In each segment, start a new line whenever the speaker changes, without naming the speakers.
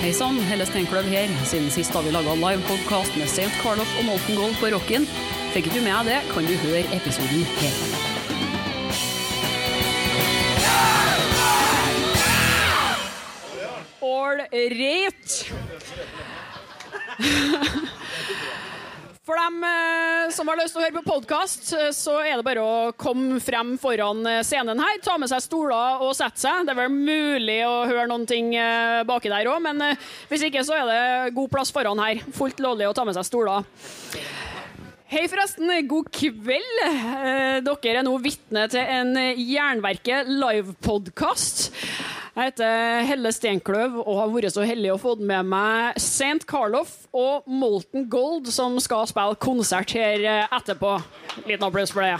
Hei sann, Helle Steinkløv her. Siden sist har vi laga livepodkast med St. Carlof og Molten Gold på Rocken. Fikk du med deg det, kan du høre episoden her. Ålreit. For dem eh, som har lyst til å høre på podkast, så er det bare å komme frem foran eh, scenen her. Ta med seg stoler og sette seg. Det er vel mulig å høre noen ting eh, baki der òg, men eh, hvis ikke så er det god plass foran her. Fullt lovlig å ta med seg stoler. Hei, forresten. God kveld. Eh, Dere er nå vitne til en Jernverket livepodkast. Jeg heter Helle Steinkløv og har vært så heldig å få med meg St. Carlof og Molten Gold, som skal spille konsert her eh, etterpå. Liten applaus for det.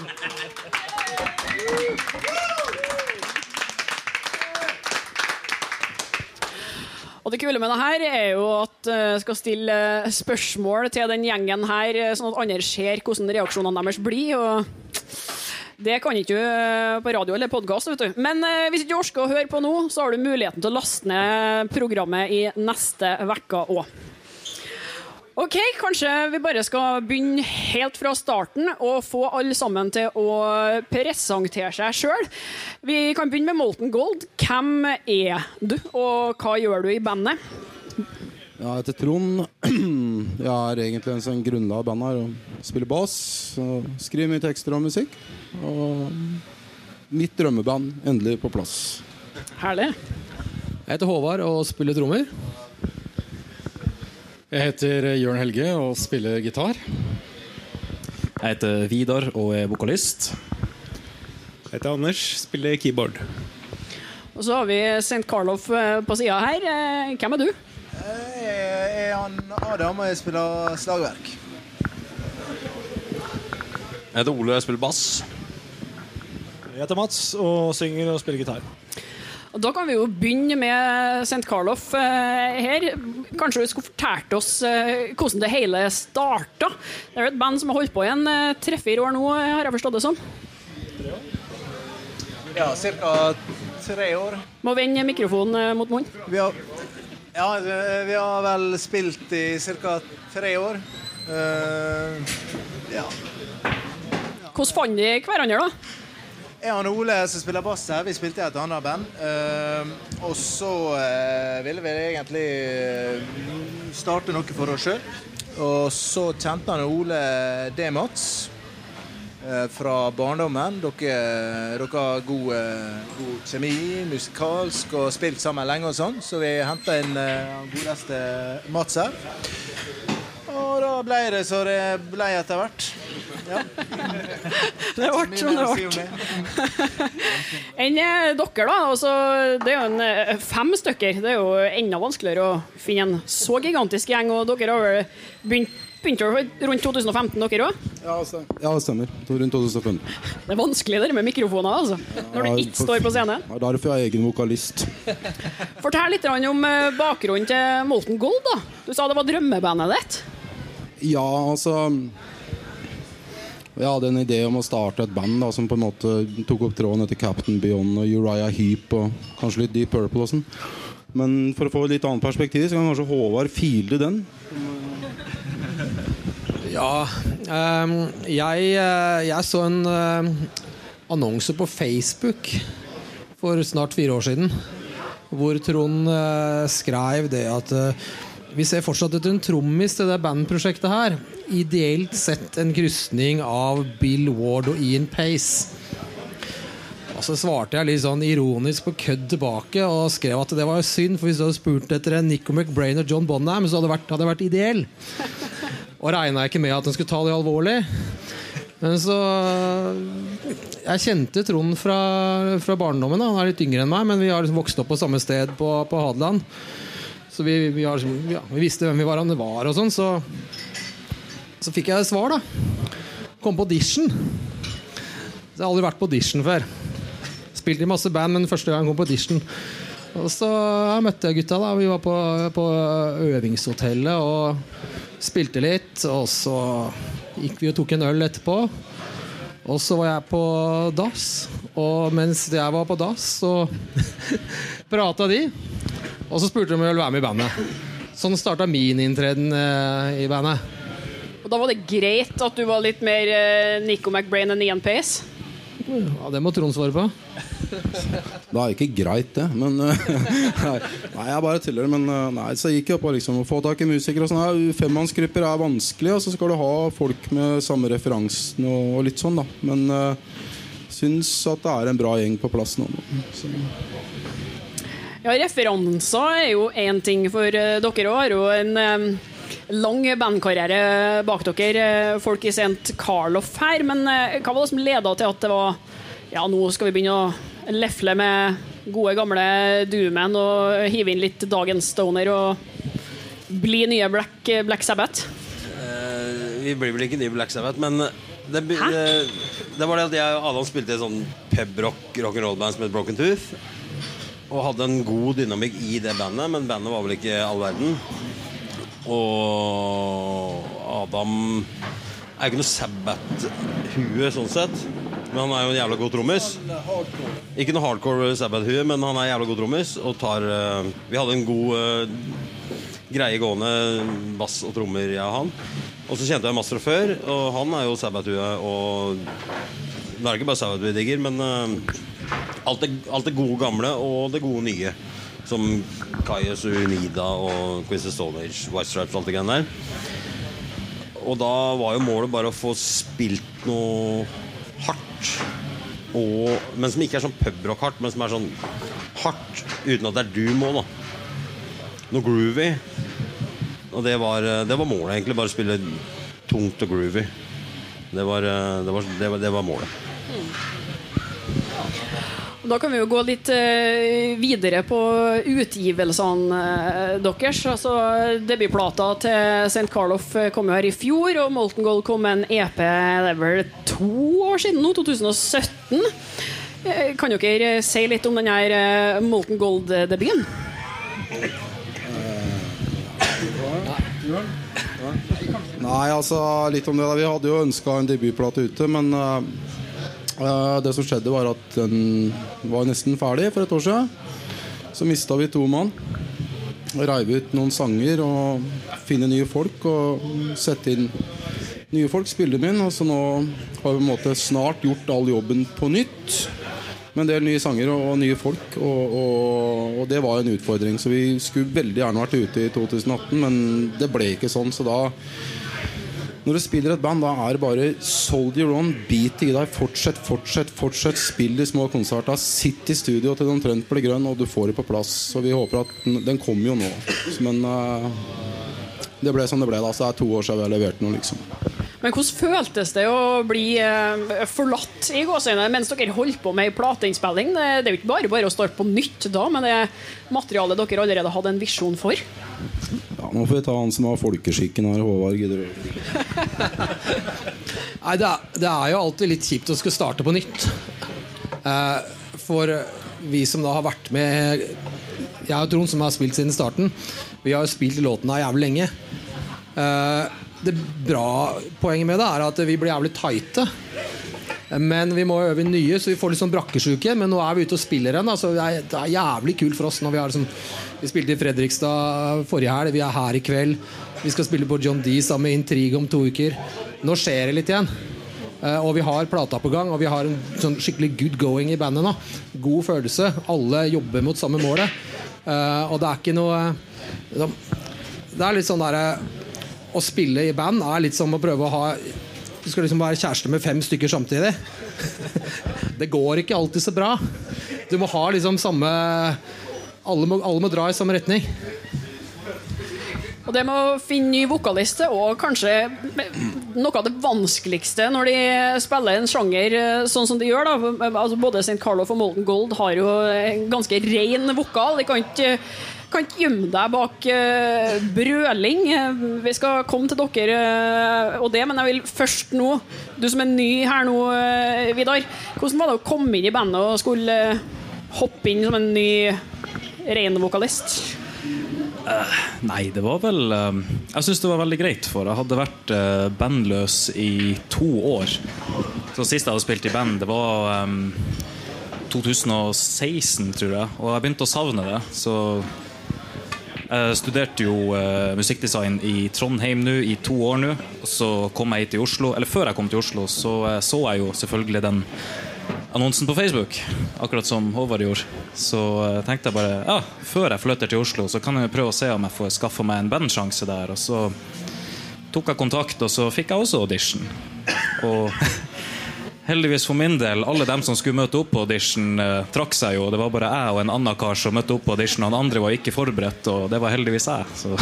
Og det kule med det her er jo at jeg skal stille spørsmål til den gjengen her, eh, sånn at andre ser hvordan reaksjonene deres blir. og det kan ikke du på radio eller podkast. Men eh, hvis ikke du orker å høre på nå, så har du muligheten til å laste ned programmet i neste uke òg. Ok, kanskje vi bare skal begynne helt fra starten og få alle sammen til å presentere seg sjøl. Vi kan begynne med Molten Gold. Hvem er du, og hva gjør du i bandet?
Ja, jeg heter Trond. Jeg er egentlig en sånn grunnla av bandet her. og Spiller bass. og Skriver mye tekster og musikk. Og mitt drømmeband endelig på plass.
Herlig.
Jeg heter Håvard og spiller trommer. Jeg heter Jørn Helge og spiller gitar.
Jeg heter Vidar og er vokalist.
Jeg heter Anders, spiller keyboard.
Og så har vi St. Carlof eh, på sida her. Eh, Hvem er du?
Jeg er han Adam, og jeg spiller slagverk.
Jeg heter Ole og jeg spiller bass.
Jeg heter Mats og synger og spiller gitar.
Og Da kan vi jo begynne med St. Carlof eh, her. Kanskje du skulle fortalt oss eh, hvordan det hele starta? Det er jo et band som har holdt på i en eh, tre-fire år nå, har jeg forstått det som.
Ja, ca. tre år.
Må vende mikrofonen eh, mot munnen.
Vi har, ja, vi har vel spilt i ca. tre år. Uh, ja.
Hvordan fant de hverandre, da?
Jeg og Ole som spiller bass her, vi spilte i et annet band. Uh, og så uh, ville vi egentlig eh, starte noe for oss sjøl. Og så kjente han Ole D-Mats eh, fra barndommen. Dere, har god, god kjemi, musikalsk og spilt sammen lenge og sånn, så vi henta inn han godeste Mats her. Ble det så det ble etter hvert. Ja.
Det ble som det ble. Enn eh, dere, da? Altså, det er jo en, eh, fem stykker. Det er jo enda vanskeligere å finne en så gigantisk gjeng. Og dere har vel begynt, Begynte rundt 2015, dere òg?
Ja, ja, det stemmer. Rundt 2015.
Det er vanskelig det med mikrofoner, altså. Når du ikke står på scenen.
Ja, Derfor er jeg egen vokalist.
Fortell litt om eh, bakgrunnen til Molten Gold. da. Du sa det var drømmebandet ditt.
Ja, altså Jeg hadde en idé om å starte et band da, som på en måte tok opp tråden etter Captain Beyond og Uriah Heap og kanskje litt Deep Purple og sånn. Men for å få et litt annet perspektiv, så kan kanskje Håvard file den.
Ja, um, jeg, eh, jeg så en uh, annonse på Facebook for snart fire år siden. Hvor Trond uh, skrev det at eh, vi ser fortsatt etter en trommis til det bandprosjektet her. Ideelt sett en krysning av Bill Ward og Ian Pace. Og så svarte jeg litt sånn ironisk på kødd tilbake og skrev at det var jo synd, for hvis du hadde spurt etter en Nico McBrain og John Bonham, så hadde det vært, vært ideell. Og regna ikke med at han skulle ta det alvorlig. Men så Jeg kjente Trond fra, fra barndommen. da. Han er litt yngre enn meg, men vi har liksom vokst opp på samme sted på, på Hadeland. Så vi, vi, har, liksom- ja, vi visste hvem vi hverandre var og sånn. Så, så fikk jeg svar, da. Kom på audition. Så jeg har aldri vært på audition før. Spilt i masse band, men første gang kom på audition. Og så møtte jeg gutta. da Vi var på, på øvingshotellet og spilte litt. Og så gikk vi og tok en øl etterpå. Og så var jeg på dass, og mens jeg var på dass, så prata de. Og så spurte de om jeg ville være med i bandet. Sånn starta min inntreden eh, i bandet.
Og da var det greit at du var litt mer eh, Nico McBrain enn Ian Pace?
Ja, det må Trond svare på.
Det er ikke greit, det. Men eh, Nei, nei jeg bare tuller. Men eh, nei, så gikk jeg på liksom, å få tak i musikere. og sånn. Femmannsgrupper er vanskelig, og så skal du ha folk med samme referansen og, og litt sånn, da. Men uh, syns at det er en bra gjeng på plass nå. Så.
Ja, referanser er jo én ting, for dere dere har jo en eh, lang bandkarriere bak dere, eh, folk i St. Carlof her. Men eh, hva var det som leda til at det var Ja, nå skal vi begynne å lefle med gode, gamle Dooman og hive inn litt dagens Stoner og bli nye Black, Black Sabbath?
Uh, vi blir vel ikke nye Black Sabbath, men det, det, det var det at jeg og Adam spilte i sånn pubrock rock'n'roll-band som het Broken Tooth. Og hadde en god dynamikk i det bandet, men bandet var vel ikke all verden. Og Adam er jo ikke noe Sabbath-hue sånn sett. Men han er jo en jævla god trommis. Ikke noe hardcore Sabbath-hue, men han er jævla god trommis. Og tar uh, Vi hadde en god uh, greie gående bass og trommer, jeg og han. Og så kjente jeg Master før, og han er jo Sabbath-hue. Og det er ikke bare sauer vi digger, men uh, alt, det, alt det gode gamle og det gode nye. Som Kaius Unida og Quincy Stone Age, White Stripes og alt det greiene der. Og da var jo målet bare å få spilt noe hardt. Og, men som ikke er sånn pubrock-hardt, men som er sånn hardt uten at det er du må, da. Noe groovy. Og det var, det var målet, egentlig. Bare spille tungt og groovy. Var, det var, det var, det var målet.
Da kan vi jo gå litt eh, videre på utgivelsene eh, deres. Altså, debutplata til St. Carlof eh, kom jo her i fjor, og Molten Gold kom med en EP det er vel to år siden nå, 2017. Eh, Kan dere si litt om denne Molten Gold-debuten?
Nei, altså litt om det Vi hadde jo ønska en debutplate ute, men det som skjedde, var at den var nesten ferdig for et år siden. Så mista vi to mann. Reiv ut noen sanger og finne nye folk og sette inn nye folk. Spille min. Og så nå har vi på en måte snart gjort all jobben på nytt. Med en del nye sanger og, og nye folk. Og, og, og det var en utfordring. Så vi skulle veldig gjerne vært ute i 2018, men det ble ikke sånn. Så da når du spiller et band, da er det bare soldier on, beat i deg. Fortsett, fortsett, fortsett. Spill de små konsertene. Sitt i studio til den omtrent blir grønn, og du får det på plass. Så vi håper at den, den kommer jo nå. Men uh, det ble som det ble. da Så det er to år siden vi har levert noe, liksom.
Men hvordan føltes det å bli eh, forlatt i gåseøynene mens dere holdt på med ei plateinnspilling? Det, det er jo ikke bare bare å starte på nytt da, men det materialet dere allerede hadde en visjon for.
Ja, nå får vi ta han som har folkeskikken her, Håvard. Gidder du?
Nei, det er, det er jo alltid litt kjipt å skulle starte på nytt. Eh, for vi som da har vært med Jeg og Trond, som har spilt siden starten, vi har jo spilt låtene jævlig lenge. Eh, det bra poenget med det er at vi blir jævlig tighte. Men vi må øve nye, så vi får litt sånn brakkesjuke. Men nå er vi ute og spiller igjen. Altså, det, er, det er jævlig kult for oss. Når vi, har liksom, vi spilte i Fredrikstad forrige helg, vi er her i kveld. Vi skal spille på John D sammen med Intrigue om to uker. Nå skjer det litt igjen. Eh, og vi har plata på gang, og vi har en sånn skikkelig good going i bandet nå. God følelse. Alle jobber mot samme målet. Eh, og det er ikke noe Det er litt sånn derre Å spille i band er litt som å prøve å ha Du skal liksom være kjæreste med fem stykker samtidig. Det går ikke alltid så bra. Du må ha liksom samme Alle må, alle må dra i samme retning.
Og det med å finne ny vokalist er kanskje noe av det vanskeligste når de spiller en sjanger eh, sånn som de gjør. Da. Altså, både St. Carlof og Molten Gold har jo en ganske ren vokal. De kan ikke, kan ikke gjemme deg bak uh, brøling. Vi skal komme til dere uh, og det, men jeg vil først nå, du som er ny her nå, uh, Vidar. Hvordan var det å komme inn i bandet og skulle hoppe inn som en ny ren vokalist?
Nei, det var vel eh, Jeg syns det var veldig greit, for jeg hadde vært eh, bandløs i to år. Så Sist jeg hadde spilt i band, det var um, 2016, tror jeg. Og jeg begynte å savne det. Så Jeg studerte jo eh, musikkdesign i Trondheim nå i to år nå. Så kom jeg hit til Oslo. Eller før jeg kom til Oslo, så eh, så jeg jo selvfølgelig den annonsen på Facebook. Akkurat som Håvard gjorde. Så eh, tenkte jeg bare ja, før jeg flytter til Oslo, så kan jeg prøve å se om jeg får skaffa meg en bandsjanse der. Og så tok jeg kontakt, og så fikk jeg også audition. Og heldigvis for min del, alle dem som skulle møte opp på audition, eh, trakk seg jo. Det var bare jeg og en annen kar som møtte opp på audition. Han andre var ikke forberedt, og det var heldigvis jeg. Så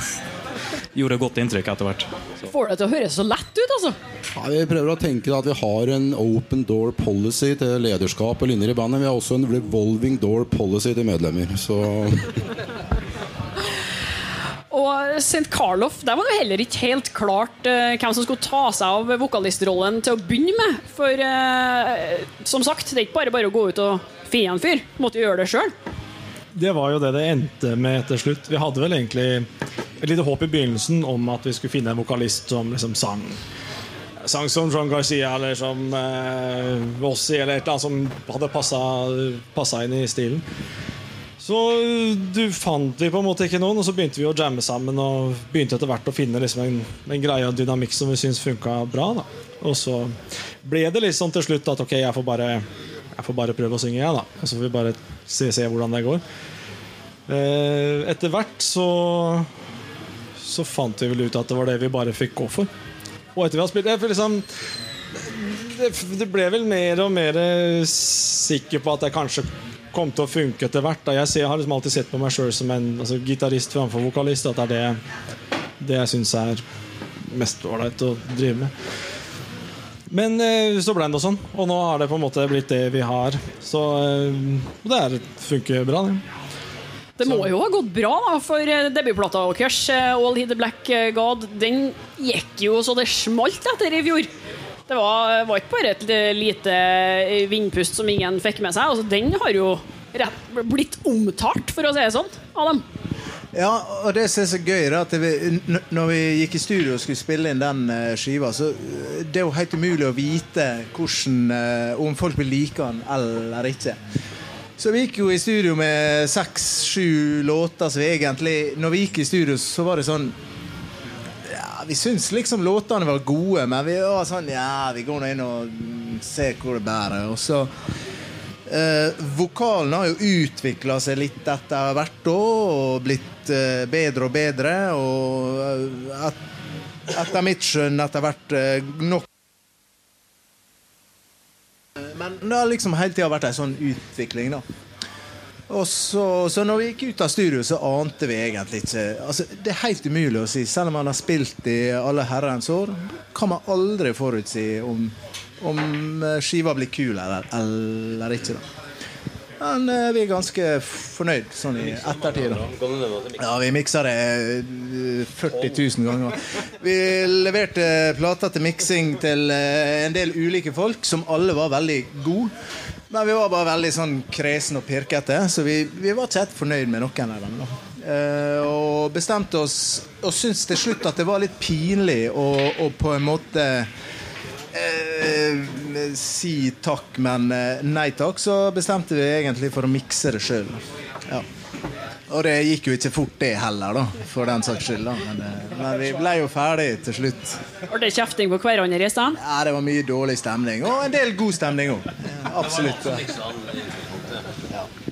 gjorde godt inntrykk etter hvert.
Får det til å høres så lett ut, altså.
Nei, vi prøver å tenke at vi har en open door policy til lederskap og linjer i bandet. Vi har også en revolving door policy til medlemmer. Så
Og St. Carlof, der var det heller ikke helt klart uh, hvem som skulle ta seg av vokalistrollen til å begynne med. For uh, som sagt, det er ikke bare bare å gå ut og finne en fyr. Måtte gjøre det sjøl.
Det var jo det det endte med til slutt. Vi hadde vel egentlig et lite håp i begynnelsen om at vi skulle finne en vokalist som liksom sang Sang som John Garcia eller som eh, Vossi eller et eller annet som hadde passa inn i stilen. Så du fant vi på en måte ikke noen, og så begynte vi å jamme sammen. Og begynte etter hvert å finne liksom en, en greie og dynamikk som vi syntes funka bra. Da. Og så ble det litt sånn til slutt at ok, jeg får bare, jeg får bare prøve å synge, jeg, da. Og så får vi bare se, se hvordan det går. Eh, etter hvert så så fant vi vel ut at det var det vi bare fikk gå for. Og etter vi har spilt det, liksom, det, det ble vel mer og mer sikker på at jeg kanskje kom til å funke etter hvert. Da. Jeg, ser, jeg har liksom alltid sett på meg sjøl som en altså, gitarist framfor vokalist. At det er det, det jeg syns er mest ålreit å drive med. Men eh, så ble det sånn, og nå har det på en måte blitt det vi har. Så eh, det er, funker bra, det.
Det må jo ha gått bra, da, for eh, debutplata deres, 'All He the Black God', den gikk jo så det smalt etter i fjor. Det var, var ikke bare et lite vindpust som ingen fikk med seg. Altså, den har jo rett, blitt omtalt, for å si det sånn, av dem.
Ja, og det som er så gøy, er at vi, når vi gikk i studio og skulle spille inn den skiva, så det er jo helt umulig å vite hvordan, om folk vil like den eller ikke. Så vi gikk jo i studio med seks-sju låter så vi egentlig Når vi gikk i studio, så var det sånn Vi syntes liksom låtene var gode, men vi var sånn Ja, vi går nå inn og ser hvor det bærer. Og så eh, Vokalen har jo utvikla seg litt etter hvert år, og blitt eh, bedre og bedre. Og eh, et, etter mitt skjønn etter hvert eh, nok men det har liksom hele tida vært en sånn utvikling, da. Så, så når vi gikk ut av studio, så ante vi egentlig ikke altså, Det er helt umulig å si. Selv om man har spilt i alle herrens år, kan man aldri forutsi om, om skiva blir kul eller, eller ikke. da men eh, vi er ganske fornøyd sånn i ettertid. Ja, vi miksa det 40 000 ganger. Vi leverte plater til miksing til uh, en del ulike folk, som alle var veldig gode. Men vi var bare veldig sånn kresne og pirkete, så vi, vi var ikke helt fornøyd med noen av dem. Eh, og bestemte oss og syntes til slutt at det var litt pinlig å, på en måte eh, si takk, men eh, nei takk, så bestemte vi egentlig for å mikse det sjøl. Ja. Og det gikk jo ikke fort, det heller, da, for den saks skyld. Men, eh, men, vi ble jo ferdig til slutt.
Var det kjefting på hverandre i stedet?
Ja, det var mye dårlig stemning. Og en del god stemning òg. Absolutt.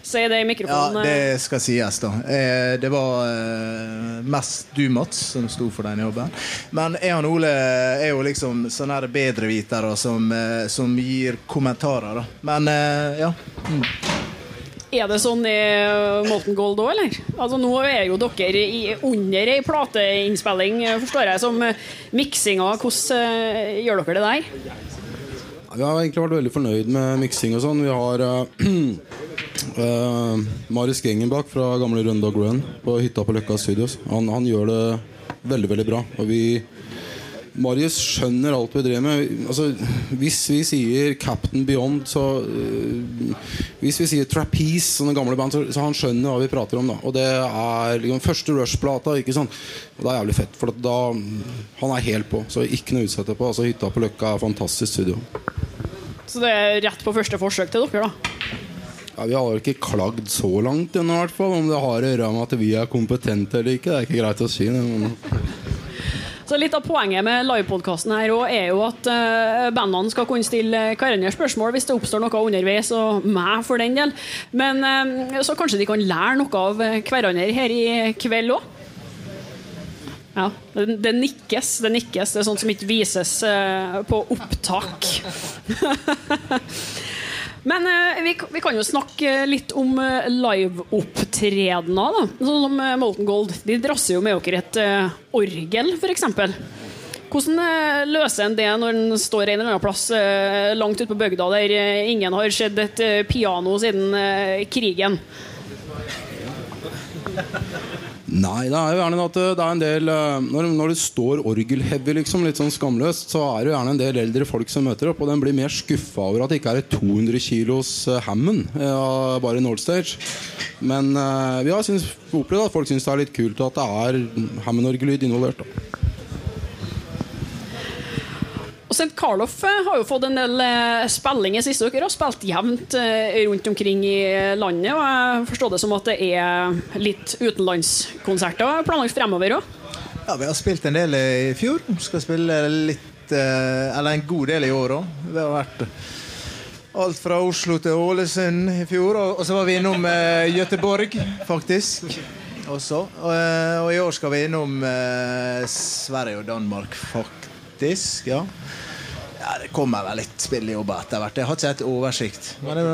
Si det i mikrofonen.
Ja, det skal sies, da. Eh, det var eh, mest du, Mats, som sto for den jobben. Men jeg og Ole er jo liksom sånne bedrevitere som, eh, som gir kommentarer, da. Men ja. Mm.
Er det sånn i Molten Gold òg, eller? Altså, nå er jo dere i, under ei plateinnspilling, forstår jeg, som miksinga. Hvordan gjør dere det der?
Vi har egentlig vært veldig fornøyd med miksing og sånn. Vi har uh, Uh, Marius Gengenbach fra gamle Rundog Run på hytta på Løkka Studios. Han, han, gjør det veldig veldig bra. Og vi Marius skjønner alt vi driver med. Altså, hvis vi sier Captain Beyond, så uh, Hvis vi sier Trapeze, sånne gamle band, så, så han skjønner hva vi prater om. Da. Og det er liksom første Rush-plata. Ikke sant? Og det er jævlig fett, for da Han er helt på. Så ikke noe å utsette på. Altså, hytta på Løkka er fantastisk studio.
Så det er rett på første forsøk til dere, da?
Ja, Vi har ikke klagd så langt ennå, i hvert fall. Om det har å gjøre med at vi er kompetente eller ikke, det er ikke greit å si. Det, men...
Så Litt av poenget med livepodkasten her er jo at uh, bandene skal kunne stille hverandre spørsmål hvis det oppstår noe underveis, og meg for den del. Men uh, så kanskje de kan lære noe av hverandre her i kveld òg? Ja, det, det, nikkes. Det nikkes. Det er sånt som ikke vises på opptak. Men uh, vi, vi, kan jo snakke litt om uh, liveopptredener. Sånn som uh, Molten Gold. De drasser jo med dere et uh, orgel, f.eks. Hvordan løser en det når en står en eller annen plass langt ute på bygda der ingen har sett et piano siden krigen?
Nei, det er jo gjerne at det er en del eh, Når, når det står orgelheavy, liksom, litt sånn skamløst, så er det jo gjerne en del eldre folk som møter opp, og den blir mer skuffa over at det ikke er et 200 kilos eh, Hammond, ja, bare Nordstage. Men uh, vi har opplevd at folk syns det er litt kult at det er Hammond-orgellyd involvert. Da.
St. Carlof eh, har jo fått en del eh, spilling i siste. Dere har spilt jevnt eh, rundt omkring i landet. Og jeg forstår det som at det er litt utenlandskonserter planlagt fremover òg?
Ja, vi har spilt en del i fjor. Skal spille litt Eller en god del i år òg. Det har vært alt fra Oslo til Ålesund i fjor. Og så var vi innom Gøteborg, faktisk. Også. Og, i år skal vi innom Sverige og Danmark, faktisk. Ja ja, Det kommer vel litt spillejobber etter hvert. Jeg har ikke helt oversikt. Men det,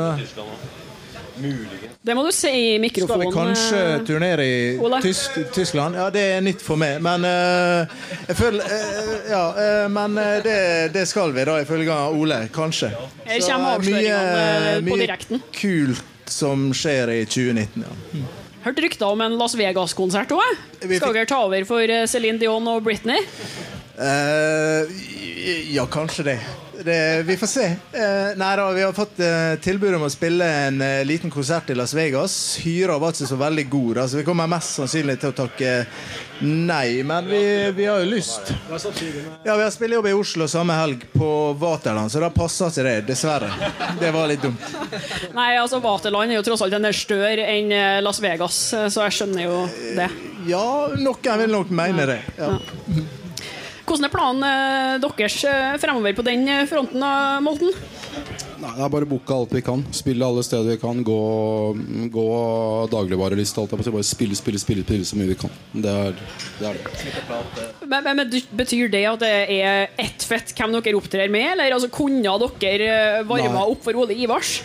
det må du se i mikrofonen.
Skal vi kanskje eh, turnere i Tysk, Tyskland? Ja, det er nytt for meg. Men uh, jeg føler uh, Ja, uh, men det, det, skal vi, da, ifølge Ole. Kanskje.
Så avsløringene.
Mye kult som skjer i 2019. ja.
Hørt rykter om en Las Vegas-konsert òg. Skal dere ta over for Céline Dion og Britney?
Uh, ja, kanskje det. det. Vi får se. Uh, nei da, Vi har fått uh, tilbud om å spille en liten konsert i Las Vegas. Hyra var ikke så veldig god, altså vi kommer mest sannsynlig til å takke nei. Men vi, vi har jo lyst. Ja, Vi har spillejobb i Oslo samme helg på Vaterland, så da passer ikke det. Dessverre. Det var litt dumt.
Nei, altså Vaterland er jo tross alt en større enn Las Vegas, så jeg skjønner jo det.
Ja, noen vil nok mene det. Ja. ja.
Hvordan er planen eh, deres eh, fremover på den eh, fronten, Molten?
Nei, det er bare å booke alt vi kan. Spille alle steder vi kan. Gå, gå dagligvareliste. Bare spille, spille, spille, spille så mye vi kan. Det er det. Er det.
Men, men, Betyr det at det er ett fett hvem dere opptrer med? Eller altså, kunne dere varma opp for Ole Ivars?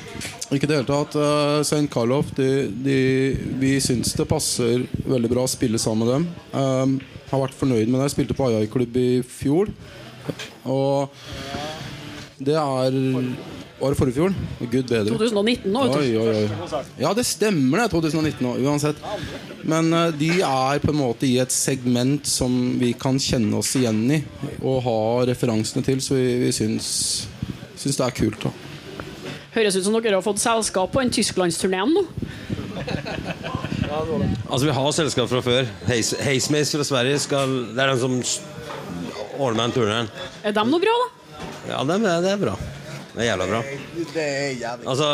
Ikke i det hele tatt. Uh, St. Carlof de, de, Vi syns det passer veldig bra å spille sammen med dem. Um, har vært fornøyd med det. Jeg spilte på Ayai-klubb i fjor. Og det er Var det forrige fjor? Gud bedre.
2019 nå,
oi, oi, oi. Ja, det stemmer, det. 2019 nå, uansett. Men uh, de er på en måte i et segment som vi kan kjenne oss igjen i og ha referansene til, så vi, vi syns, syns det er kult. da
Høres ut som dere har fått selskap på en tysklandsturneen nå.
Altså Vi har selskap fra før. Hazemaze fra Sverige skal, Det er den som ordner meg en turneren.
Er de noe bra, da?
Ja, det er, det er bra. Det er jævla bra.
Det er jævlig
Altså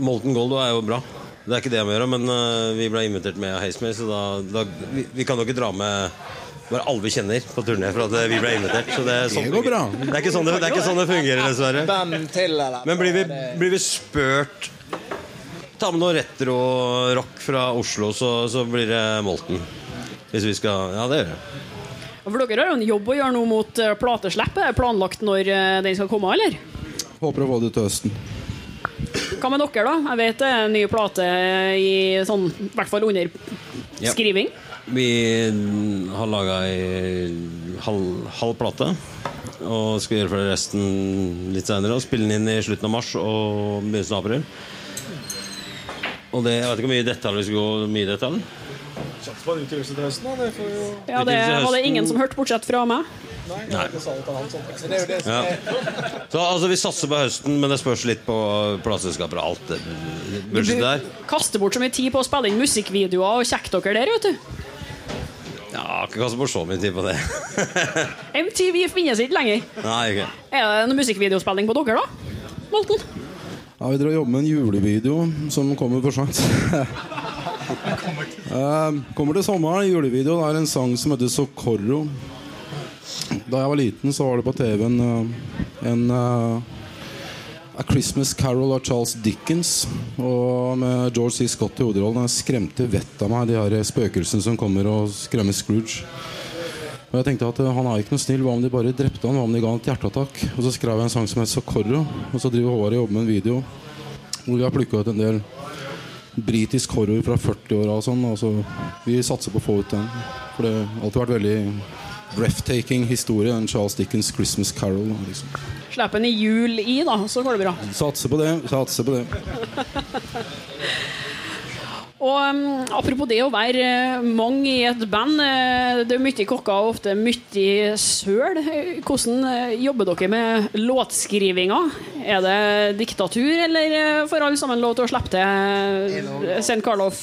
Molten Gold er jo bra. Det er ikke det jeg må gjøre, men uh, vi ble invitert med Hazemaze, så da, da vi, vi, kan jo ikke dra med bare alle vi kjenner på turné for at vi ble invitert. Så det, er sånn,
det går bra.
Det er ikke sånn det, det, ikke sånn det fungerer, dessverre. Men blir vi, blir vi spurt Ta med noe retro-rock fra Oslo, så, så, blir det Molten. Hvis vi skal Ja, det gjør jeg.
For Dere har jo en jobb å gjøre noe mot uh, plateslipp. Er det planlagt når uh, den skal komme, eller?
Håper å få det til høsten.
Hva med dere, da? Jeg vet det er en ny plate i sånn, i hvert fall under ja. skriving.
Vi har laga ei halv, halv, plate. Og skal gjøre for resten litt seinere. Spille den inn i slutten av mars og begynnelsen av april. Og det, jeg vet ikke hvor mye detalj vi skal gå mye detalj.
Sats på en utgivelse til høsten, da. Det jo...
Ja, det var det ingen som hørte, bortsett fra meg.
Nei. Nei. Ja. Så altså, Vi satser på høsten, men det spørs litt på plateselskaper og alt det budsjettet der.
Kaster bort så mye tid på å spille inn musikkvideoer og kjekke dere der, vet du.
Ja, ikke kaste bort så mye tid på det.
MTV finnes ikke lenger.
Nei, ikke
Er det en musikkvideospilling på dere, da? Molten?
Ja, Vi drar og jobber med en julevideo som kommer for seint. Eh, kommer til sommeren. Julevideo. Det er en sang som heter 'Socorro'. Da jeg var liten, så var det på TV en, eh, en uh, A Christmas Carol av Charles Dickens. Og med George C. Scott i hovedrollen. Jeg skremte vettet av meg de her spøkelsene som kommer og skremmer Scrooge. Og jeg tenkte at han er ikke noe snill. Hva om de bare drepte han? Hva om de ga han et hjerteattakk? Og så skrev jeg en sang som het Socorro. Og så driver Håvard og jobber med en video hvor vi har plukka ut en del britisk horror fra 40-åra og sånn. Og så vi satser på å få ut den. For det har alltid vært veldig breathtaking historie, den Charles Dickens 'Christmas Carol'. Liksom.
Slipp en i jul i, da, så går det bra.
Satser på det. Satser på det.
Og um, Apropos det å være eh, mange i et band. eh, det er mye kokker og ofte mye søl. Hvordan eh, jobber dere med låtskrivinga? Er det diktatur, eller får alle sammen lov til å slippe til St. Karloff?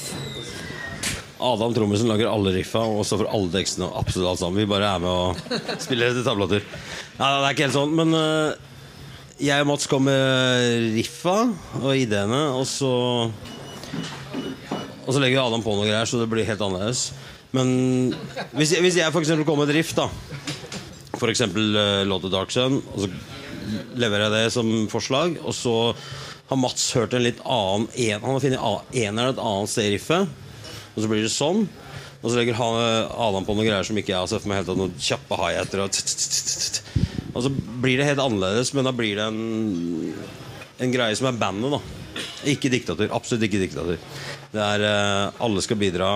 Adam Trommisen lager alle riffa og står for alle tekstene og absolutt alt sammen. Vi bare er med og spiller etter tablater. Nei, det er ikke helt sånn, men jeg og Mats kom med riffa og ideene, og så Og så legger Adam på noe greier, så det blir helt annerledes. Men hvis jeg, hvis jeg eksempel kommer med et riff, da eksempel uh, låta Dark Sun, og så leverer jeg det som forslag, og så har Mats hørt en litt annen en, Han har funnet en eneren et annet sted i riffet. Og så blir det sånn. Og så legger han, Adam på noen greier som ikke jeg har sett for meg helt. Noen kjappe high-hater og. Og så blir det helt annerledes, men da blir det en, en greie som er bandet, da. Ikke diktatur. Absolutt ikke diktatur. Det er eh, Alle skal bidra,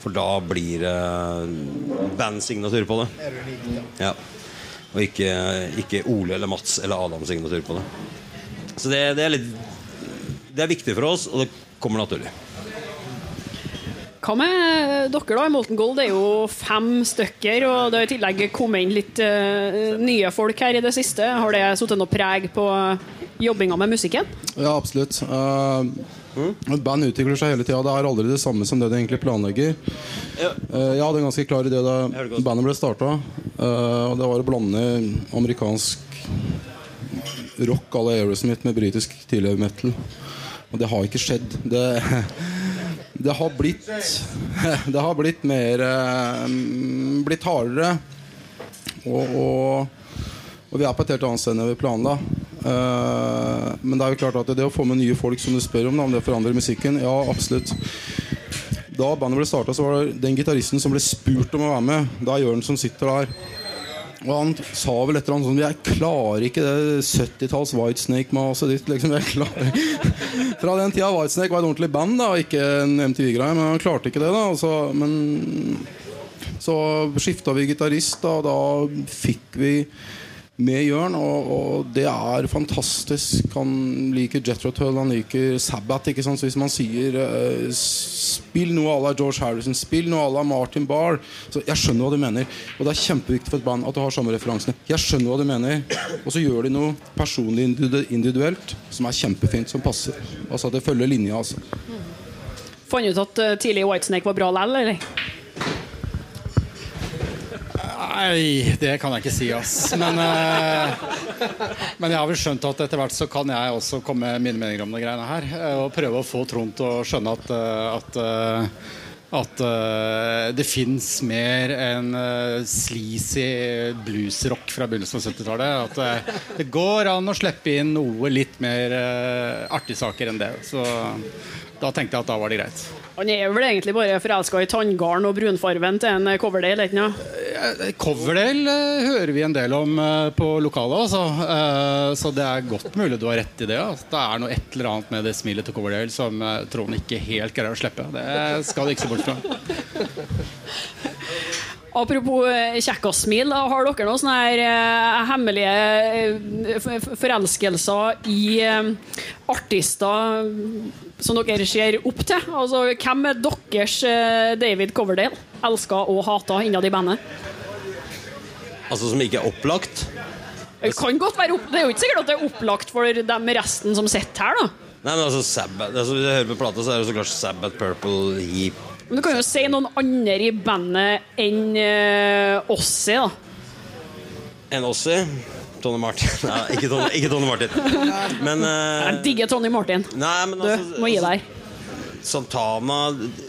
for da blir det bandsignatur på det. Ja. Og ikke, ikke Ole eller Mats eller Adam signatur på det. Så det, det er litt Det er viktig for oss, og det kommer naturlig.
Hva med dere, da? I Molten Gold det er jo fem stykker, og det har i tillegg kommet inn litt uh, nye folk her i det siste. Har det satt noe preg på jobbinga med musikken?
Ja, absolutt. Eh, et band utvikler seg hele tida. Det er aldri det samme som det de egentlig planlegger.
Ja.
Eh, jeg hadde en ganske klar idé da bandet ble starta. og det var å blande amerikansk rock à la Aerosmith med britisk tidligere metal. Og det har ikke skjedd. Det, det har blitt Det har blitt mer eh, Blitt hardere. Og, og, og vi er på et helt annet sted enn vi planla. Eh, men det er jo klart at det å få med nye folk, som du spør om, om det forandrer musikken, ja, absolutt. Da bandet ble starta, var det den gitaristen som ble spurt om å være med. Det er Jørn som sitter der. Og han sa vel et eller annet sånn Jeg klarer ikke det 70-talls Whitesnake-maset ditt. Liksom, jeg klarer Fra den tida Whitesnake var et ordentlig band, da ikke en MTV-greie. Men han klarte ikke det. da altså, Men så skifta vi gitarist, og da fikk vi med Jørn, og, og det er fantastisk. Han liker Jethro Tull, han liker Sabbath. Ikke sant? Så hvis man sier uh, Spill noe à la George Harrison, spill noe à la Martin Barr Så Jeg skjønner hva du mener. Og det er kjempeviktig for et band at du har samme referansene. Jeg skjønner hva du mener Og så gjør de noe personlig individuelt som er kjempefint, som passer. Altså at det følger linja. Altså.
Fant ut at eh, tidlig Whitesnake var bra likevel, eller?
Nei, det kan jeg ikke si, ass. Men, eh, men jeg har vel skjønt at etter hvert så kan jeg også komme med mine meninger om de greiene her. eh, Og prøve å få Trond til å skjønne at, eh, at eh, at det fins mer enn sleazy bluesrock fra begynnelsen av 70-tallet. At det går an å slippe inn noe litt mer artige saker enn det. Så da tenkte jeg at da var det greit.
Han er vel egentlig bare forelska i tanngarden og brunfarven til en Coverdale, ikke sant?
Eh, Coverdale eh, hører vi en del om eh, på lokalet, altså. Eh, så det er godt mulig du har rett i det. Altså. Det er noe et eller annet med det smilet til Coverdale som eh, Trond ikke helt greier å slippe. Det skal du ikke se bort fra.
Apropos eh, kjekkassmil, da, har dere noen sånne her eh, hemmelige eh, forelskelser i eh, artister som dere ser opp til? Altså, hvem er deres eh, David Coverdale? Elska og hata innad i bandet?
Altså som ikke er opplagt.
Det kan godt være opp, det er jo ikke sikkert at det er opplagt for dem resten som sitter her, da.
Nei, men altså Sabbath altså, Hvis jeg hører på plata, så er det så klart Sabbath, Purple, Heap
Men du kan jo si noen andre i bandet enn uh, Ossi, da.
Enn Ossi? Tony Martin. Nei, ikke Tony, ikke Tony Martin. Men uh,
Jeg digger Tony Martin.
Nei, men
Du
altså,
må gi deg.
Santana,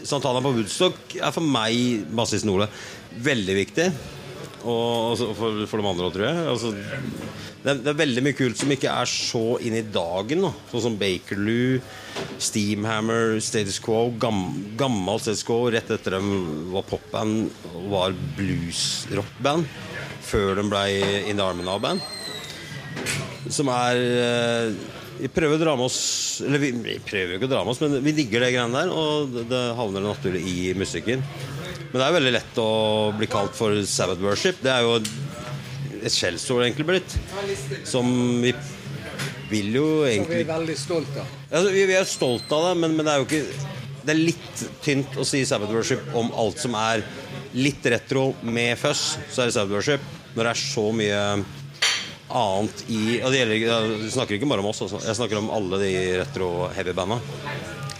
Santana på Woodstock er for meg bassisten Ole veldig viktig. Og også for, for de andre òg, tror jeg. Altså, det, er, det er veldig mye kult som ikke er så inn i dagen. Da. Sånn som Bakerloo, Steamhammer, Status Quo. Gam, gammel Status Quo rett etter dem var popband og var blues-rockband. Før de ble In the Army Now-band. Som er eh, Vi prøver å dra med oss Eller vi, vi prøver jo ikke å dra med oss, men vi digger det greiene der, og det, det havner naturlig i musikken. Men det er veldig lett å bli kalt for Sabbath worship. Det er jo et skjellsord egentlig blitt. Som vi vil jo egentlig Som vi er
veldig stolt av.
altså, vi, er stolt av det, men, men det er jo ikke Det er litt tynt å si Sabbath worship om alt som er litt retro med fuzz. Så er det Sabbath worship. Når det er så mye annet i og det gjelder, Jeg snakker ikke bare om oss, altså. jeg snakker om alle de retro-heavy-banda.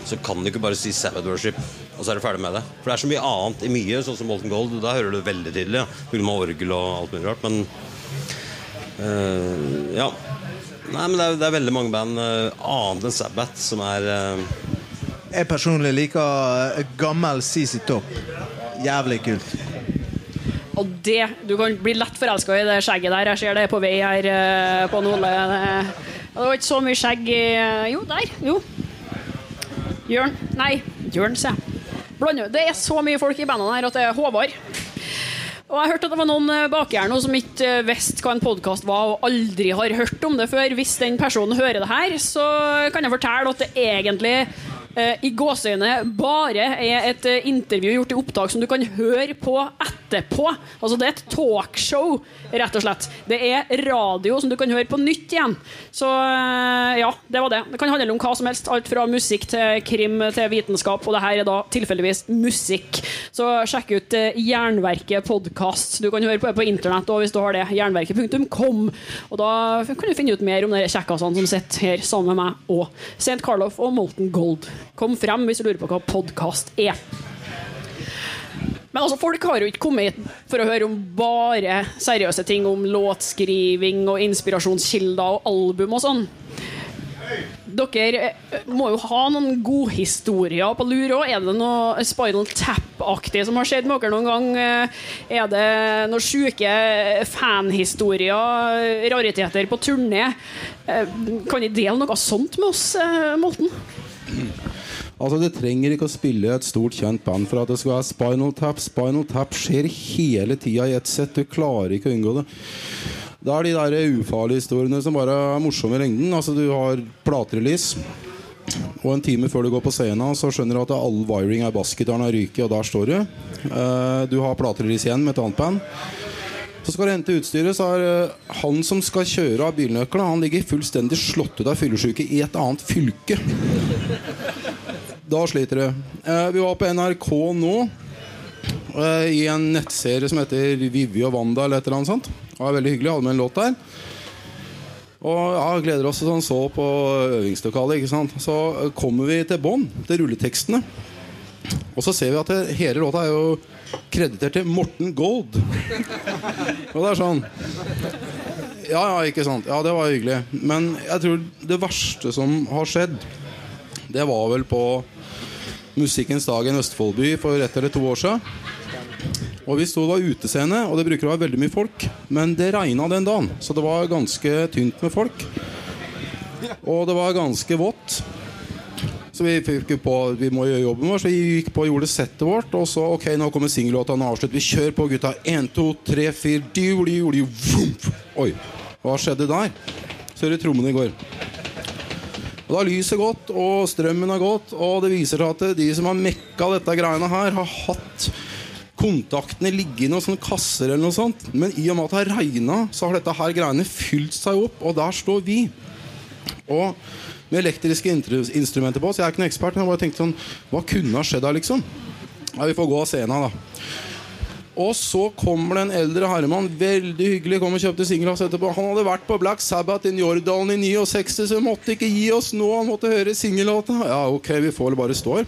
Så kan du ikke bare si Sabbath worship, og så er du ferdig med det. For det er så mye annet i mye, sånn som Molten Gold. Da hører du det veldig tydelig. Ja. Med orgel og alt mulig rart. Men eh, ja. Nei, men det er, det er veldig mange band uh, annet enn Sabbath som er uh...
Jeg personlig liker gammel CC Topp. Jævlig kult.
Og det, Du kan bli lett forelska i det skjegget der. Jeg ser det på vei her uh, på Nole. Det, det var ikke så mye skjegg i Jo, der. Jo. Jørn. Nei, Jørn, sier jeg. Blander. Det er så mye folk i bandene her at det er Håvard. Og jeg hørte at det var noen eh, baki her nå som ikke eh, visste hva en podkast var, og aldri har hørt om det før. Hvis den personen hører det her, så kan jeg fortelle at det egentlig eh, i gåseøyne bare er et eh, intervju gjort i opptak som du kan høre på etterpå. Altså Det er et talkshow, rett og slett. Det er radio som du kan høre på nytt igjen. Så eh, ja, det var det. Det kan handle om hva som helst. Alt fra musikk til krim til vitenskap, og det her er da tilfeldigvis musikk. Så sjekk ut eh, Jernverket podkast. Du kan høre på det på internett òg hvis du har det. Jernverket.com. Og da kan du finne ut mer om de kjekkasene som sitter her sammen med meg og St. Carlof og Molten Gold. Kom frem hvis du lurer på hva podkast er. Men altså, folk har jo ikke kommet hit for å høre om bare seriøse ting om låtskriving og inspirasjonskilder og album og sånn. Dere eh, må jo ha noen godhistorier på lur òg. Er det noe Spinal Tap-aktig som har skjedd med dere noen gang? Eh, Er det noen sjuke fanhistorier, rariteter på turné? Eh, Kan dere dele noe sånt med oss, eh, Molten?
Altså Det trenger ikke å spille et stort, kjent band for at det skal være Spinal Tap. Spinal Tap skjer hele tida i ett sett. Du klarer ikke å unngå det. Det er de der ufarlige historiene som bare er morsomme i lengden. Altså Du har platerelease, og en time før du går på scenen, så skjønner du at all wiring av bassgitaren har ryket, og der står du. Eh, Du har platerelease igjen med et annet band. Så skal du hente utstyret, så er eh, han som skal kjøre av bilnøklene, han ligger fullstendig slått ut av fyllesyke i et annet fylke. Da sliter du. Eh, vi var på NRK nå. eh, I en nettserie som heter Vivi og Wanda eller et eller annet sånt. Det var veldig hyggelig. Hadde med en låt der. Og ja, gleder oss sånn så på øvingslokalet. ikke sant? Så kommer vi til bånn, til rulletekstene. Og så ser vi at det, hele låta er jo kreditert til Morten Gold. Og det er sånn Ja, ja, ikke sant. Ja, det var hyggelig. Men jeg tror det verste som har skjedd, det var vel på Musikkens dag i en Østfoldby for ett eller to år siden. Og vi sto det var utescene, og det bruker å være veldig mye folk. Men det regna den dagen, så det var ganske tynt med folk. Og det var ganske vått. Så vi fikk på Vi må gjøre jobben vår, så vi gikk på og gjorde settet vårt. Og så ok, nå kommer singellåta, nå avslutter vi. Kjør på, gutta. Én, to, tre, fire. Oi, hva skjedde der? Så hører trommene i går. Og da har lyset gått, og strømmen har gått, og det viser seg at de som har mekka dette greiene her, har hatt kontaktene ligge i noen sånne kasser eller noe sånt. Men i og med at det har regna, så har dette her greiene fylt seg opp, og der står vi. Og med elektriske instrumenter på, oss. jeg er ikke noen ekspert, men jeg bare tenkte sånn Hva kunne ha skjedd her, liksom? Ja, vi får gå av scenen, da. Og så kommer det en eldre herremann, veldig hyggelig, kom og kjøpte singelass etterpå. Han hadde vært på Black Sabbath i Njordalen i 69, så han måtte ikke gi oss nå. Han måtte høre singellåta. Ja, ok, vi får bare stå.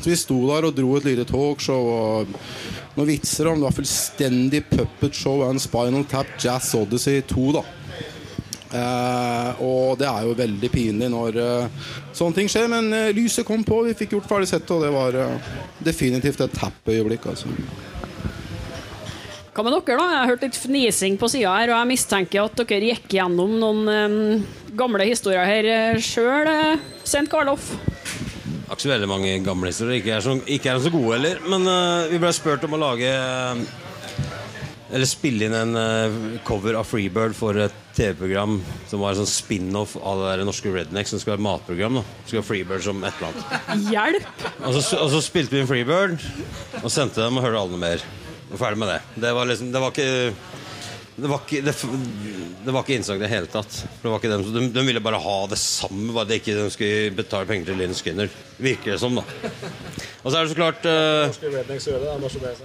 Så vi sto der og dro et lite talkshow og noen vitser om det var fullstendig puppet show and Spinal Tap Jazz Odyssey 2, da. Eh, og det er jo veldig pinlig når eh, sånne ting skjer, men eh, lyset kom på, vi fikk gjort ferdig settet, og det var eh, definitivt et happy-øyeblikk. Altså.
Hva med dere, da? Jeg har hørt litt fnising på sida her, og jeg mistenker at dere gikk gjennom noen um, gamle historier her sjøl, uh, Sent Karloff.
Har ikke så veldig mange gamle historier. Ikke er, så, ikke er så gode heller. Men uh, vi ble spurt om å lage eh, Eller spille inn en uh, cover av Freebird for et TV-program som var en sånn spin-off av det der norske Redneck, som skulle være et matprogram. da Skulle ha Freebird som et eller annet.
Hjelp!
Og så, og så spilte vi inn Freebird og sendte dem og hørte alle noe mer. Og ferdig med det. Det var liksom Det var ikke det var ikke, det, det var ikke innslag i det hele tatt. Det var ikke dem, de, de ville bare ha det samme, bare det ikke de skulle betale penger til Linn Skinner. Virker det som, da. Og så er det så klart eh,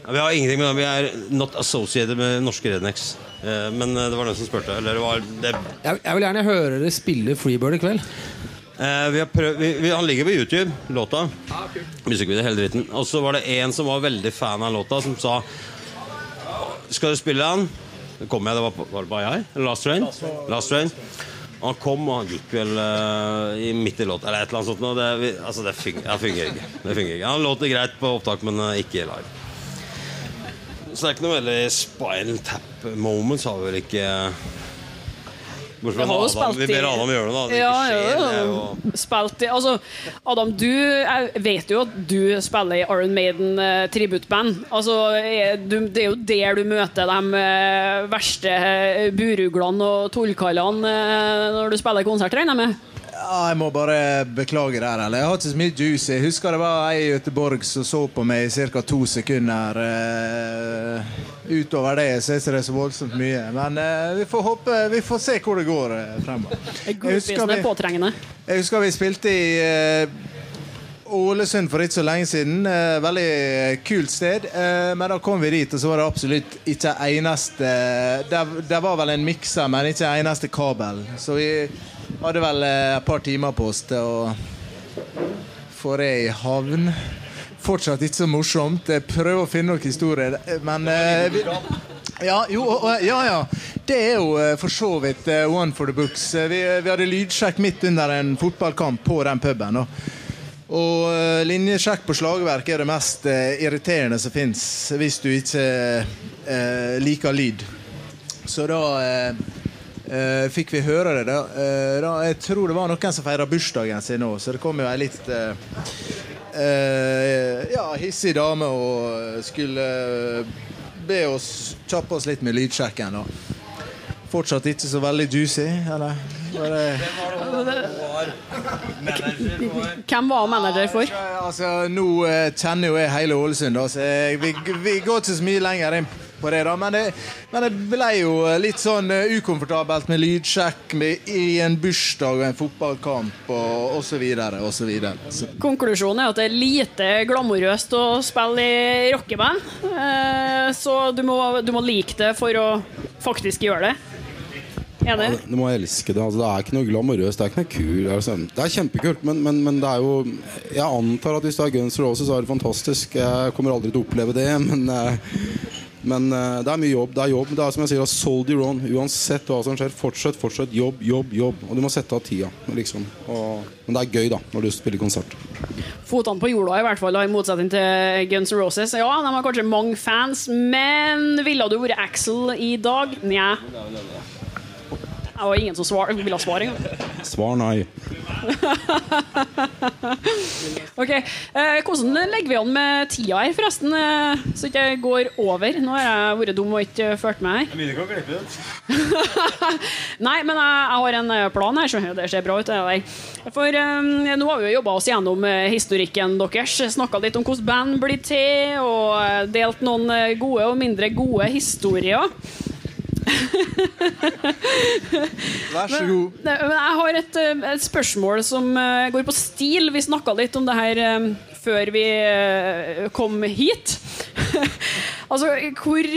Vi har ingenting med dem. Vi er not associated med norske rednecks. Uh, men eh, det var den som spurte. Eller det var det,
Jeg, jeg vil gjerne høre dere spille Freebird i kveld.
Uh, vi har prøvd, vi, vi, han ligger på YouTube, låta. Musikkvideo, hele dritten. Og så var det en som var veldig fan av låta, som sa Skal du spille han? Det kom jeg, det var, var det bare jeg? Last Train? Last Train. Han kom, og han gikk vel uh, i midt i låta, eller et eller annet sånt. Og det, vi, altså, det, fungerer, det fungerer ikke. Det fungerer ikke. Han låter greit på opptak, men uh, ikke live. Så det er ikke noe veldig spinal tap moments har vi vel ikke Bortsett
Vi
fra Adam. Vi ber Adam gjøre det, da. Det
Ja,
ikke skjer.
ja,
det
ja.
jo
Spilt i Altså, Adam, du Jeg vet jo at du spiller i Iron Maiden eh, tributband. Altså, du, det er jo der du møter de eh, verste eh, buruglene og tullkallene eh, når du spiller konsert, regner jeg med?
Ja, jeg må bare beklage der. Eller. Jeg har ikke så mye juice. Jeg husker det var ei i Göteborg som så på meg i ca. to sekunder. Eh, utover det så er ikke det så voldsomt mye. Men uh, vi får håpe Vi får se hvor det går uh, fremover. Vi,
påtrengende.
jeg husker vi spilte i eh, Ålesund for ikke så lenge siden. Veldig kult sted. Men da kom vi dit, og så var det absolutt ikke eneste Det var vel en mikser, men ikke eneste kabel. Så vi hadde vel et par timer på oss til å få det i havn. Fortsatt ikke så morsomt. Jeg prøver å finne noen historier, men eh, ja, jo, ja, ja. Det er jo eh, for så vidt eh, one for the books. Eh, Vi, vi hadde lydsjekk midt under en fotballkamp på den puben. Og, Og linjesjekk på slagverk er det mest irriterende som fins hvis du ikke eh, liker lyd. Så da eh, Uh, fikk vi høre det. Da. Uh, da. Jeg tror det var noen som feira bursdagen sin nå, så det kom jo ei litt eh, eh, ja, hissig dame og skulle eh, be oss kjappe oss litt med lydsjekken. da. Fortsatt ikke så veldig juicy, eller? Bare,
Hvem var manager for?
altså, nå eh, kjenner jo jeg hele Ålesund, da, så jeg, vi, vi går ikke så mye lenger inn på det. da, Men det, men det ble jo litt sånn eh, ukomfortabelt med lydsjekk med, i en bursdag og en fotballkamp og osv. osv.
Konklusjonen er at det er lite glamorøst å spille i rockeband. Eh, Så du må, du må like det for å faktisk gjøre det. Enig?
Du må elske det. Altså, det er ikke noe glamorøst, det er ikke noe kul Altså. Det er kjempekult, men, men, men det er jo Jeg antar at hvis du har Guns N' Roses, så er det fantastisk. Jeg kommer aldri til å oppleve det, men, eh, men uh, det er mye jobb. Det er jobb. Det er som jeg sier, sold your. Uansett hva som skjer, fortsett, fortsett. Jobb, jobb, jobb. Og du må sette av tida. Liksom. Og, men det er gøy, da, når du spiller konsert.
Fotene på jorda, i hvert fall, i motsetning til Guns N' Roses. Ja, de har kanskje mange fans, men ville du vært Axel i dag? Nja. Det var ingen som svar, ville ha svar engang.
Svar nei.
Ok, eh, Hvordan legger vi an med tida her, forresten? eh, Så ikke jeg går over. Nå har jeg vært dum og ikke fulgt med her. Nei, men jeg, jeg har en eh, plan her, så det ser bra ut. For eh, nå har vi jo jobba oss gjennom eh, historikken deres. Snakka litt om hvordan band blir til, og delt noen gode og mindre gode historier.
Vær så god.
Men, men jeg har et, eh, et spørsmål som eh, går på stil. Vi snakka litt om det her eh, før vi kom hit. altså, hvor,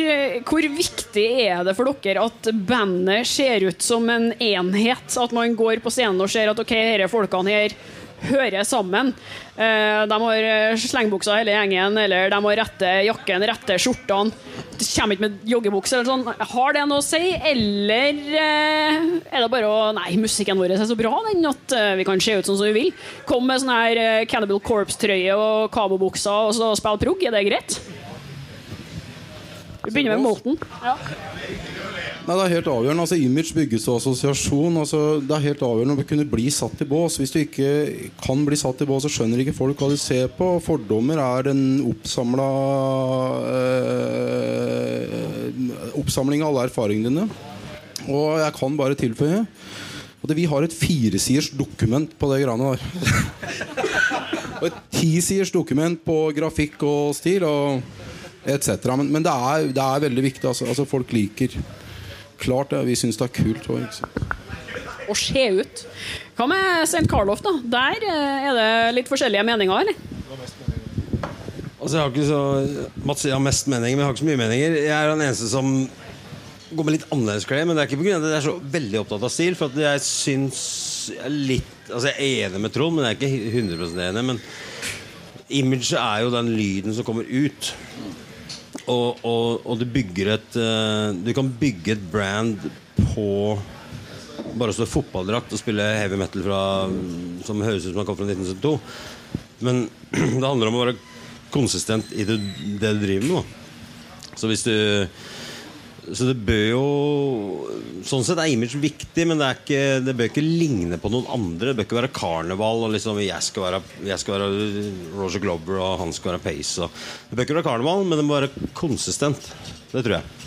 hvor viktig er det for dere at bandet ser ut som en enhet? At man går på scenen og ser at ok, disse folkene her hører sammen. Eh, de har eh, slengbuksa hele gjengen, eller de har rette jakken, rette skjortene. De kommer ikke med joggebukse eller sånn. Har det noe å si, eller eh, er det bare å Nei, musikken vår er så bra den at vi kan se ut sånn som vi vil. Kom med sånn her Cannibal Corpse-trøye og kabobukser og så spille prog. Er det greit? Vi begynner med Molten.
Nei, Det er helt avgjørende. altså Image bygges av assosiasjon. altså Det er helt avgjørende å kunne bli satt i bås. Hvis du ikke kan bli satt i bås, så skjønner ikke folk hva de ser på. Fordommer er en oppsamla øh, Oppsamling av alle erfaringene dine. Og jeg kan bare tilføye at vi har et firesiders dokument på det greiene der. og et tisiders dokument på grafikk og stil og etc. Men, men det, er, det er veldig viktig. Altså, altså Folk liker Klart det. Vi syns det er kult òg.
Å se ut. Hva med St. Carlof, da? Der eh, er det litt forskjellige meninger, eller?
Altså jeg har ikke så Mats jeg har mest meninger, men jeg har ikke så mye meninger. Jeg er den eneste som går med litt annerledes klær. Men det er ikke pga. at jeg er så veldig opptatt av stil. For at jeg syns jeg er litt Altså jeg er enig med Trond, men jeg er ikke 100% enig. Men image er jo den lyden som kommer ut. Og, og, og du bygger et eh, Du kan bygge et brand på bare å stå i fotballdrakt og spille heavy metal fra, som høres ut som han kom fra 1972. Men det handler om å være konsistent i det, det du driver med. Så hvis du Så det bør jo Sånn sett er image viktig, men det, ikke, det bør ikke ligne på noen andre. Det bør ikke være karneval og liksom jeg skal være, jeg skal være Roger Glover og han skal være Pace. Og, det bør ikke være karneval, men det må være konsistent. Det tror jeg.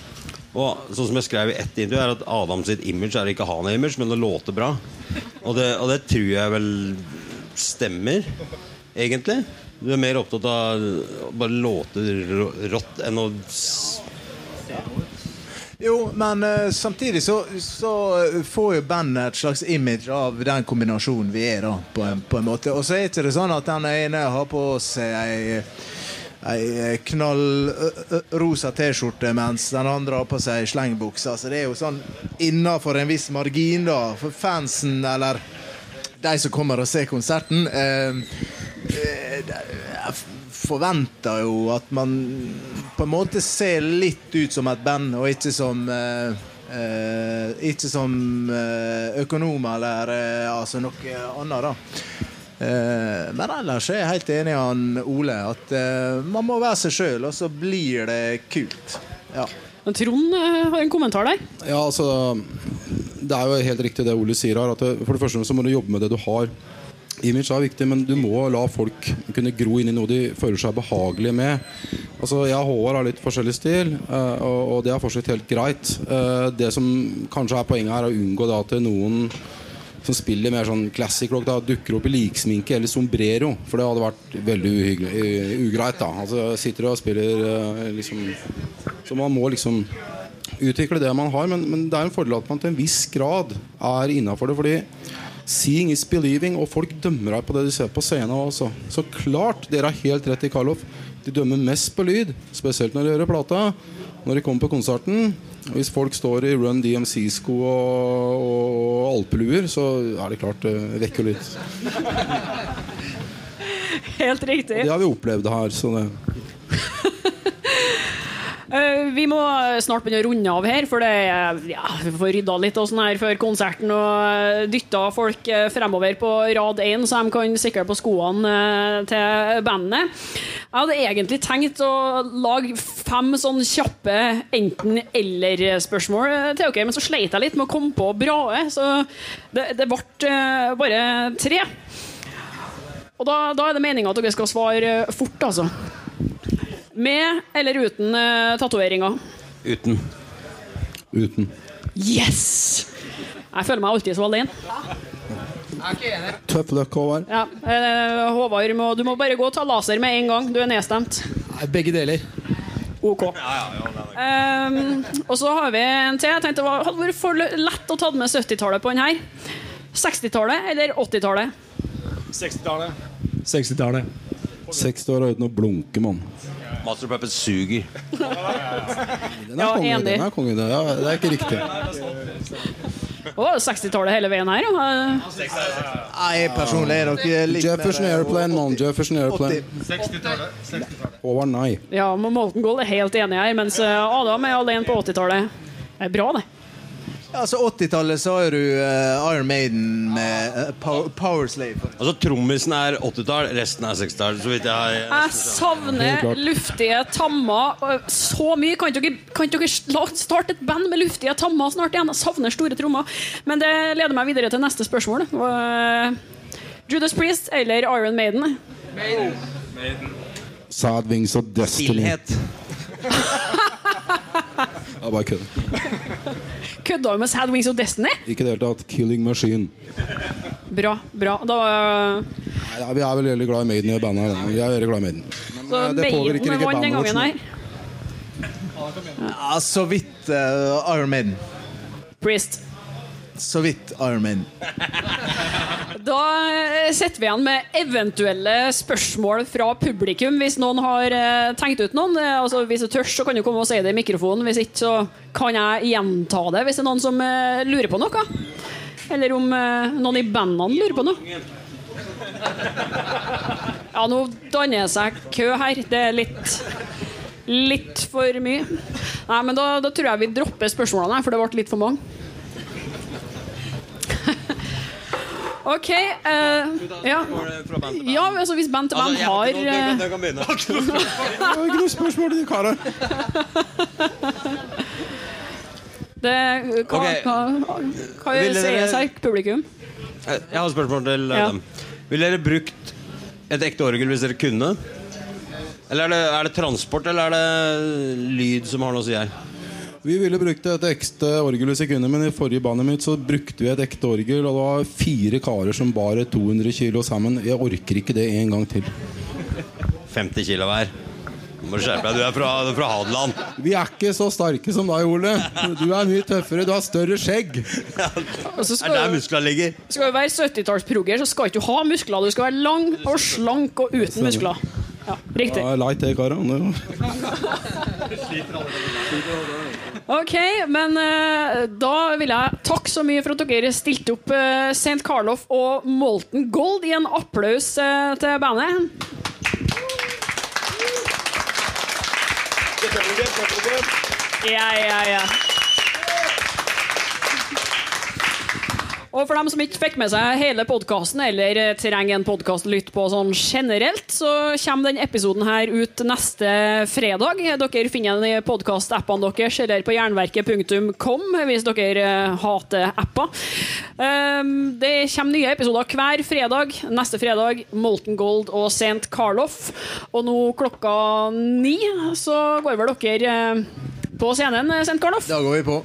Og sånn som jeg skrev i ett intervju, er at Adam sitt image er ikke å ha noe image, men å låte bra. Og det, og det tror jeg vel stemmer, egentlig. Du er mer opptatt av å bare låte rått enn å
Jo, men uh, samtidig så, så får jo bandet et slags image av den kombinasjonen vi er, da, på en, på en måte. Og så er ikke det sånn at den ene har på seg ei, ei knall ø, ø, rosa T-skjorte, mens den andre har på seg slengbukse. Så det er jo sånn innafor en viss margin, da, for fansen, eller de som kommer og ser konserten. Eh, jeg forventer jo at man på en måte ser litt ut som et band, og ikke som Uh, eh, Ikke som uh, økonom eller uh, altså noe annet, da. Eh, men ellers er jeg helt enig med han Ole at eh, man må være seg sjøl, og så blir det kult. Ja.
Trond eh, har en kommentar der.
Ja, altså Det er jo helt riktig det Ole sier her. At det, for det første så må du jobbe med det du har. Image er viktig, men du må la folk kunne gro inn i noe de føler seg behagelige med. Altså, Jeg og Håvard har litt forskjellig stil, eh, og, det er fortsatt helt greit. Eh, Det som kanskje er poenget her, er å unngå da at noen som spiller mer sånn classic rock, da dukker opp i liksminke eller sombrero. For det hadde vært veldig eh, ugreit. da Altså Sitter og spiller liksom Så man må liksom utvikle det man har, men, men det er en fordel at man til en viss grad er innafor det. Fordi seeing is believing, og folk dømmer deg på det de ser på scenen også. Så klart, dere har helt rett i Karloff. De dømmer mest på lyd, spesielt når de hører plata. Når de kommer på konserten. Hvis folk står i Run DMC-sko og, og alpeluer, så er det klart det vekker jo litt.
Helt riktig.
Det har vi opplevd her. Så det
Eh, vi må snart begynne å runde av her, for det ja, vi får rydda litt og sånn her før konserten og eh, dytta folk eh, fremover på rad én, så de kan sikre på skoene eh, til bandet. Jeg hadde egentlig tenkt å lage fem sånn kjappe enten-eller-spørsmål eh, til dere, men så sleit jeg litt med å komme på brae, så det, det ble eh, bare tre. Og da, da er det meninga at dere skal svare eh, fort, altså. Med eller uten uh, tatoveringer?
uten.
uten.
Yes! Jeg føler meg alltid så alene.
Tøff løkk, Håvard.
Ja, uh, Håvard, må, du må bare gå og ta laser med en gang. Du er nedstemt.
Nei, Begge deler.
OK. Um, og så har vi en til. Jeg tenkte Det hadde vært for lett å ta med 70-tallet på den her. 60-tallet eller 80-tallet?
60-tallet. 60-tallet.
60 år uten å blunke, mann.
Master Puppet suger.
Den er
Ja,
konge. Den er konge. Ja, det er ikke riktig.
Å, 60-tallet hele veien her, ja.
Nei, personlig er dere litt
Jefferson
eh,
Airplane, mann. Jefferson Airplane.
80.
Over nei.
Ja, men Molten Gold er helt enig her, mens eh, Adam er alene på 80-tallet. Det er bra, det.
Altså 80-tallet så har du uh, Iron Maiden med uh, Power, Power Slave.
Altså Trommisen er 80-tall, resten er 60-tall. Så vidt jeg har
Jeg savner luftige tammer så mye. Kan ikke dere, kan dere starte et band med luftige tammer snart igjen? Jeg savner store trommer. Men det leder meg videre til neste spørsmål. Uh, Judas Priest eller Iron Maiden?
Sad Wings og Destiny.
Stillhet.
Ja, bare kødd.
Kødda du med Sad Wings of Destiny?
Ikke i det hele tatt. Killing Machine.
Bra. bra. Da,
Nei, ja, vi er vel veldig glad i Maiden i bandet da. Vi er veldig glad i Maiden. Men
så
eh, det påvirker
Maiden
ikke
vant den
bandet vårt.
gangen
så
Ja, så vidt uh, Iron Maiden.
Priest.
Så vidt Iron.
Da setter vi igjen med eventuelle spørsmål fra publikum, hvis noen har eh, tenkt ut noen. Eh, Altså, hvis du tør, så kan du komme og si det i mikrofonen. Hvis ikke, så kan jeg gjenta det hvis det er noen som eh, lurer på noe. Eller om eh, noen i bandene lurer på noe. Ja, nå danner det seg kø her. Det er litt Litt for mye. Nei, men da, da tror jeg vi dropper spørsmålene, for det ble litt for mange. OK. Uh, ja. ja, altså hvis band til band har Det
kan begynne.
Det er ikke noe spørsmål til de karene.
det, Hva,
okay.
hva, hva sies her, publikum?
Jeg har et spørsmål til eh,
Ja.
dem. Ville dere brukt et ekte orgel hvis dere kunne? Eller er det, er det transport, eller er det lyd som har noe å si her?
Vi ville brukt et ekte orgel i sekundet, men i forrige bandet mitt så brukte vi et ekte orgel, og det var fire karer som bar 200 kilo sammen. Jeg orker ikke det en gang til.
50 kilo hver. Du må skjerpe deg. Du er fra, fra Hadeland.
Vi er ikke så sterke som deg, Ole. Du er mye tøffere. Du har større skjegg.
Ja,
Det er der musklene ligger.
skal du være 70-tallsprogger, så skal ikke du ha muskler. Du skal være lang og slank og uten muskler. Ja, riktig.
Ja, light, det, karene.
Ok, men eh, da vil jeg takke så mye for at dere stilte opp uh, St. Carlof og Molten Gold i en applaus eh, til bandet. Ja, ja, ja. Og for dem som ikke fikk med seg hele podkasten, eller eh, trenger en podkast lytte på sånn generelt, så kommer den episoden her ut neste fredag. Dere finner den i podkastappene deres eller på jernverket.com hvis dere eh, hater apper. Um, Det kommer nye episoder hver fredag. Neste fredag Molten Gold og St. Karloff. Og nå klokka ni så går vel dere eh, på scenen, St. Karloff?
Da går vi på.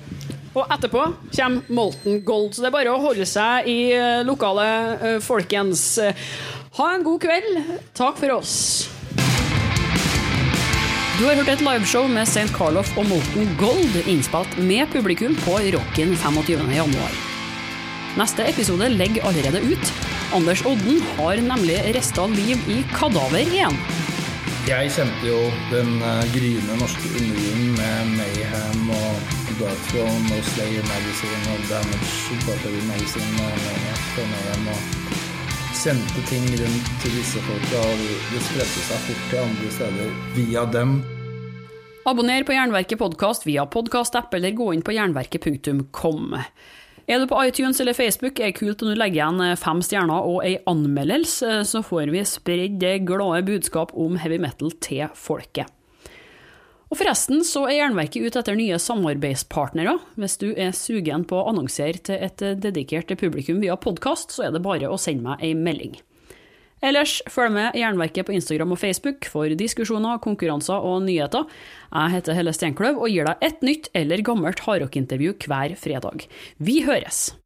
Og etterpå kommer Molten Gold. Så det er bare å holde seg i eh, lokalet, eh, folkens. Ha en god kveld. Takk for oss. Du har hørt et liveshow med St. Carlof og Molten Gold innspilt med publikum på Rocken 25. januar. Neste episode legger allerede ut. Anders Odden har nemlig rista liv i kadaver igjen.
Jeg kjente jo den uh, gryende norske undergrunnen med Mayhem og Throne og Slayer Magazine og Damage Battery Magazine og Maniac og Mayhem og sendte ting rundt til disse folka, og det- spredte seg fort til andre steder via dem.
Abonner på Jernverket podkast via podkastapp eller gå inn på jernverket.com. Er du på iTunes eller Facebook, er det kult om du legger igjen eh, fem stjerner og ei anmeldelse, så får vi spredd det glade budskap om heavy metal til folket. Og forresten så er Jernverket ute etter nye samarbeidspartnere. Hvis du er sugen på å annonsere til et eh, dedikert publikum via podkast, så er det bare å sende meg ei melding. Ellers følg med Jernverket på Instagram og Facebook for diskusjoner, konkurranser og nyheter. Jeg heter Helle Steinkløv og gir deg et nytt eller gammelt hardrockintervju hver fredag. Vi høres!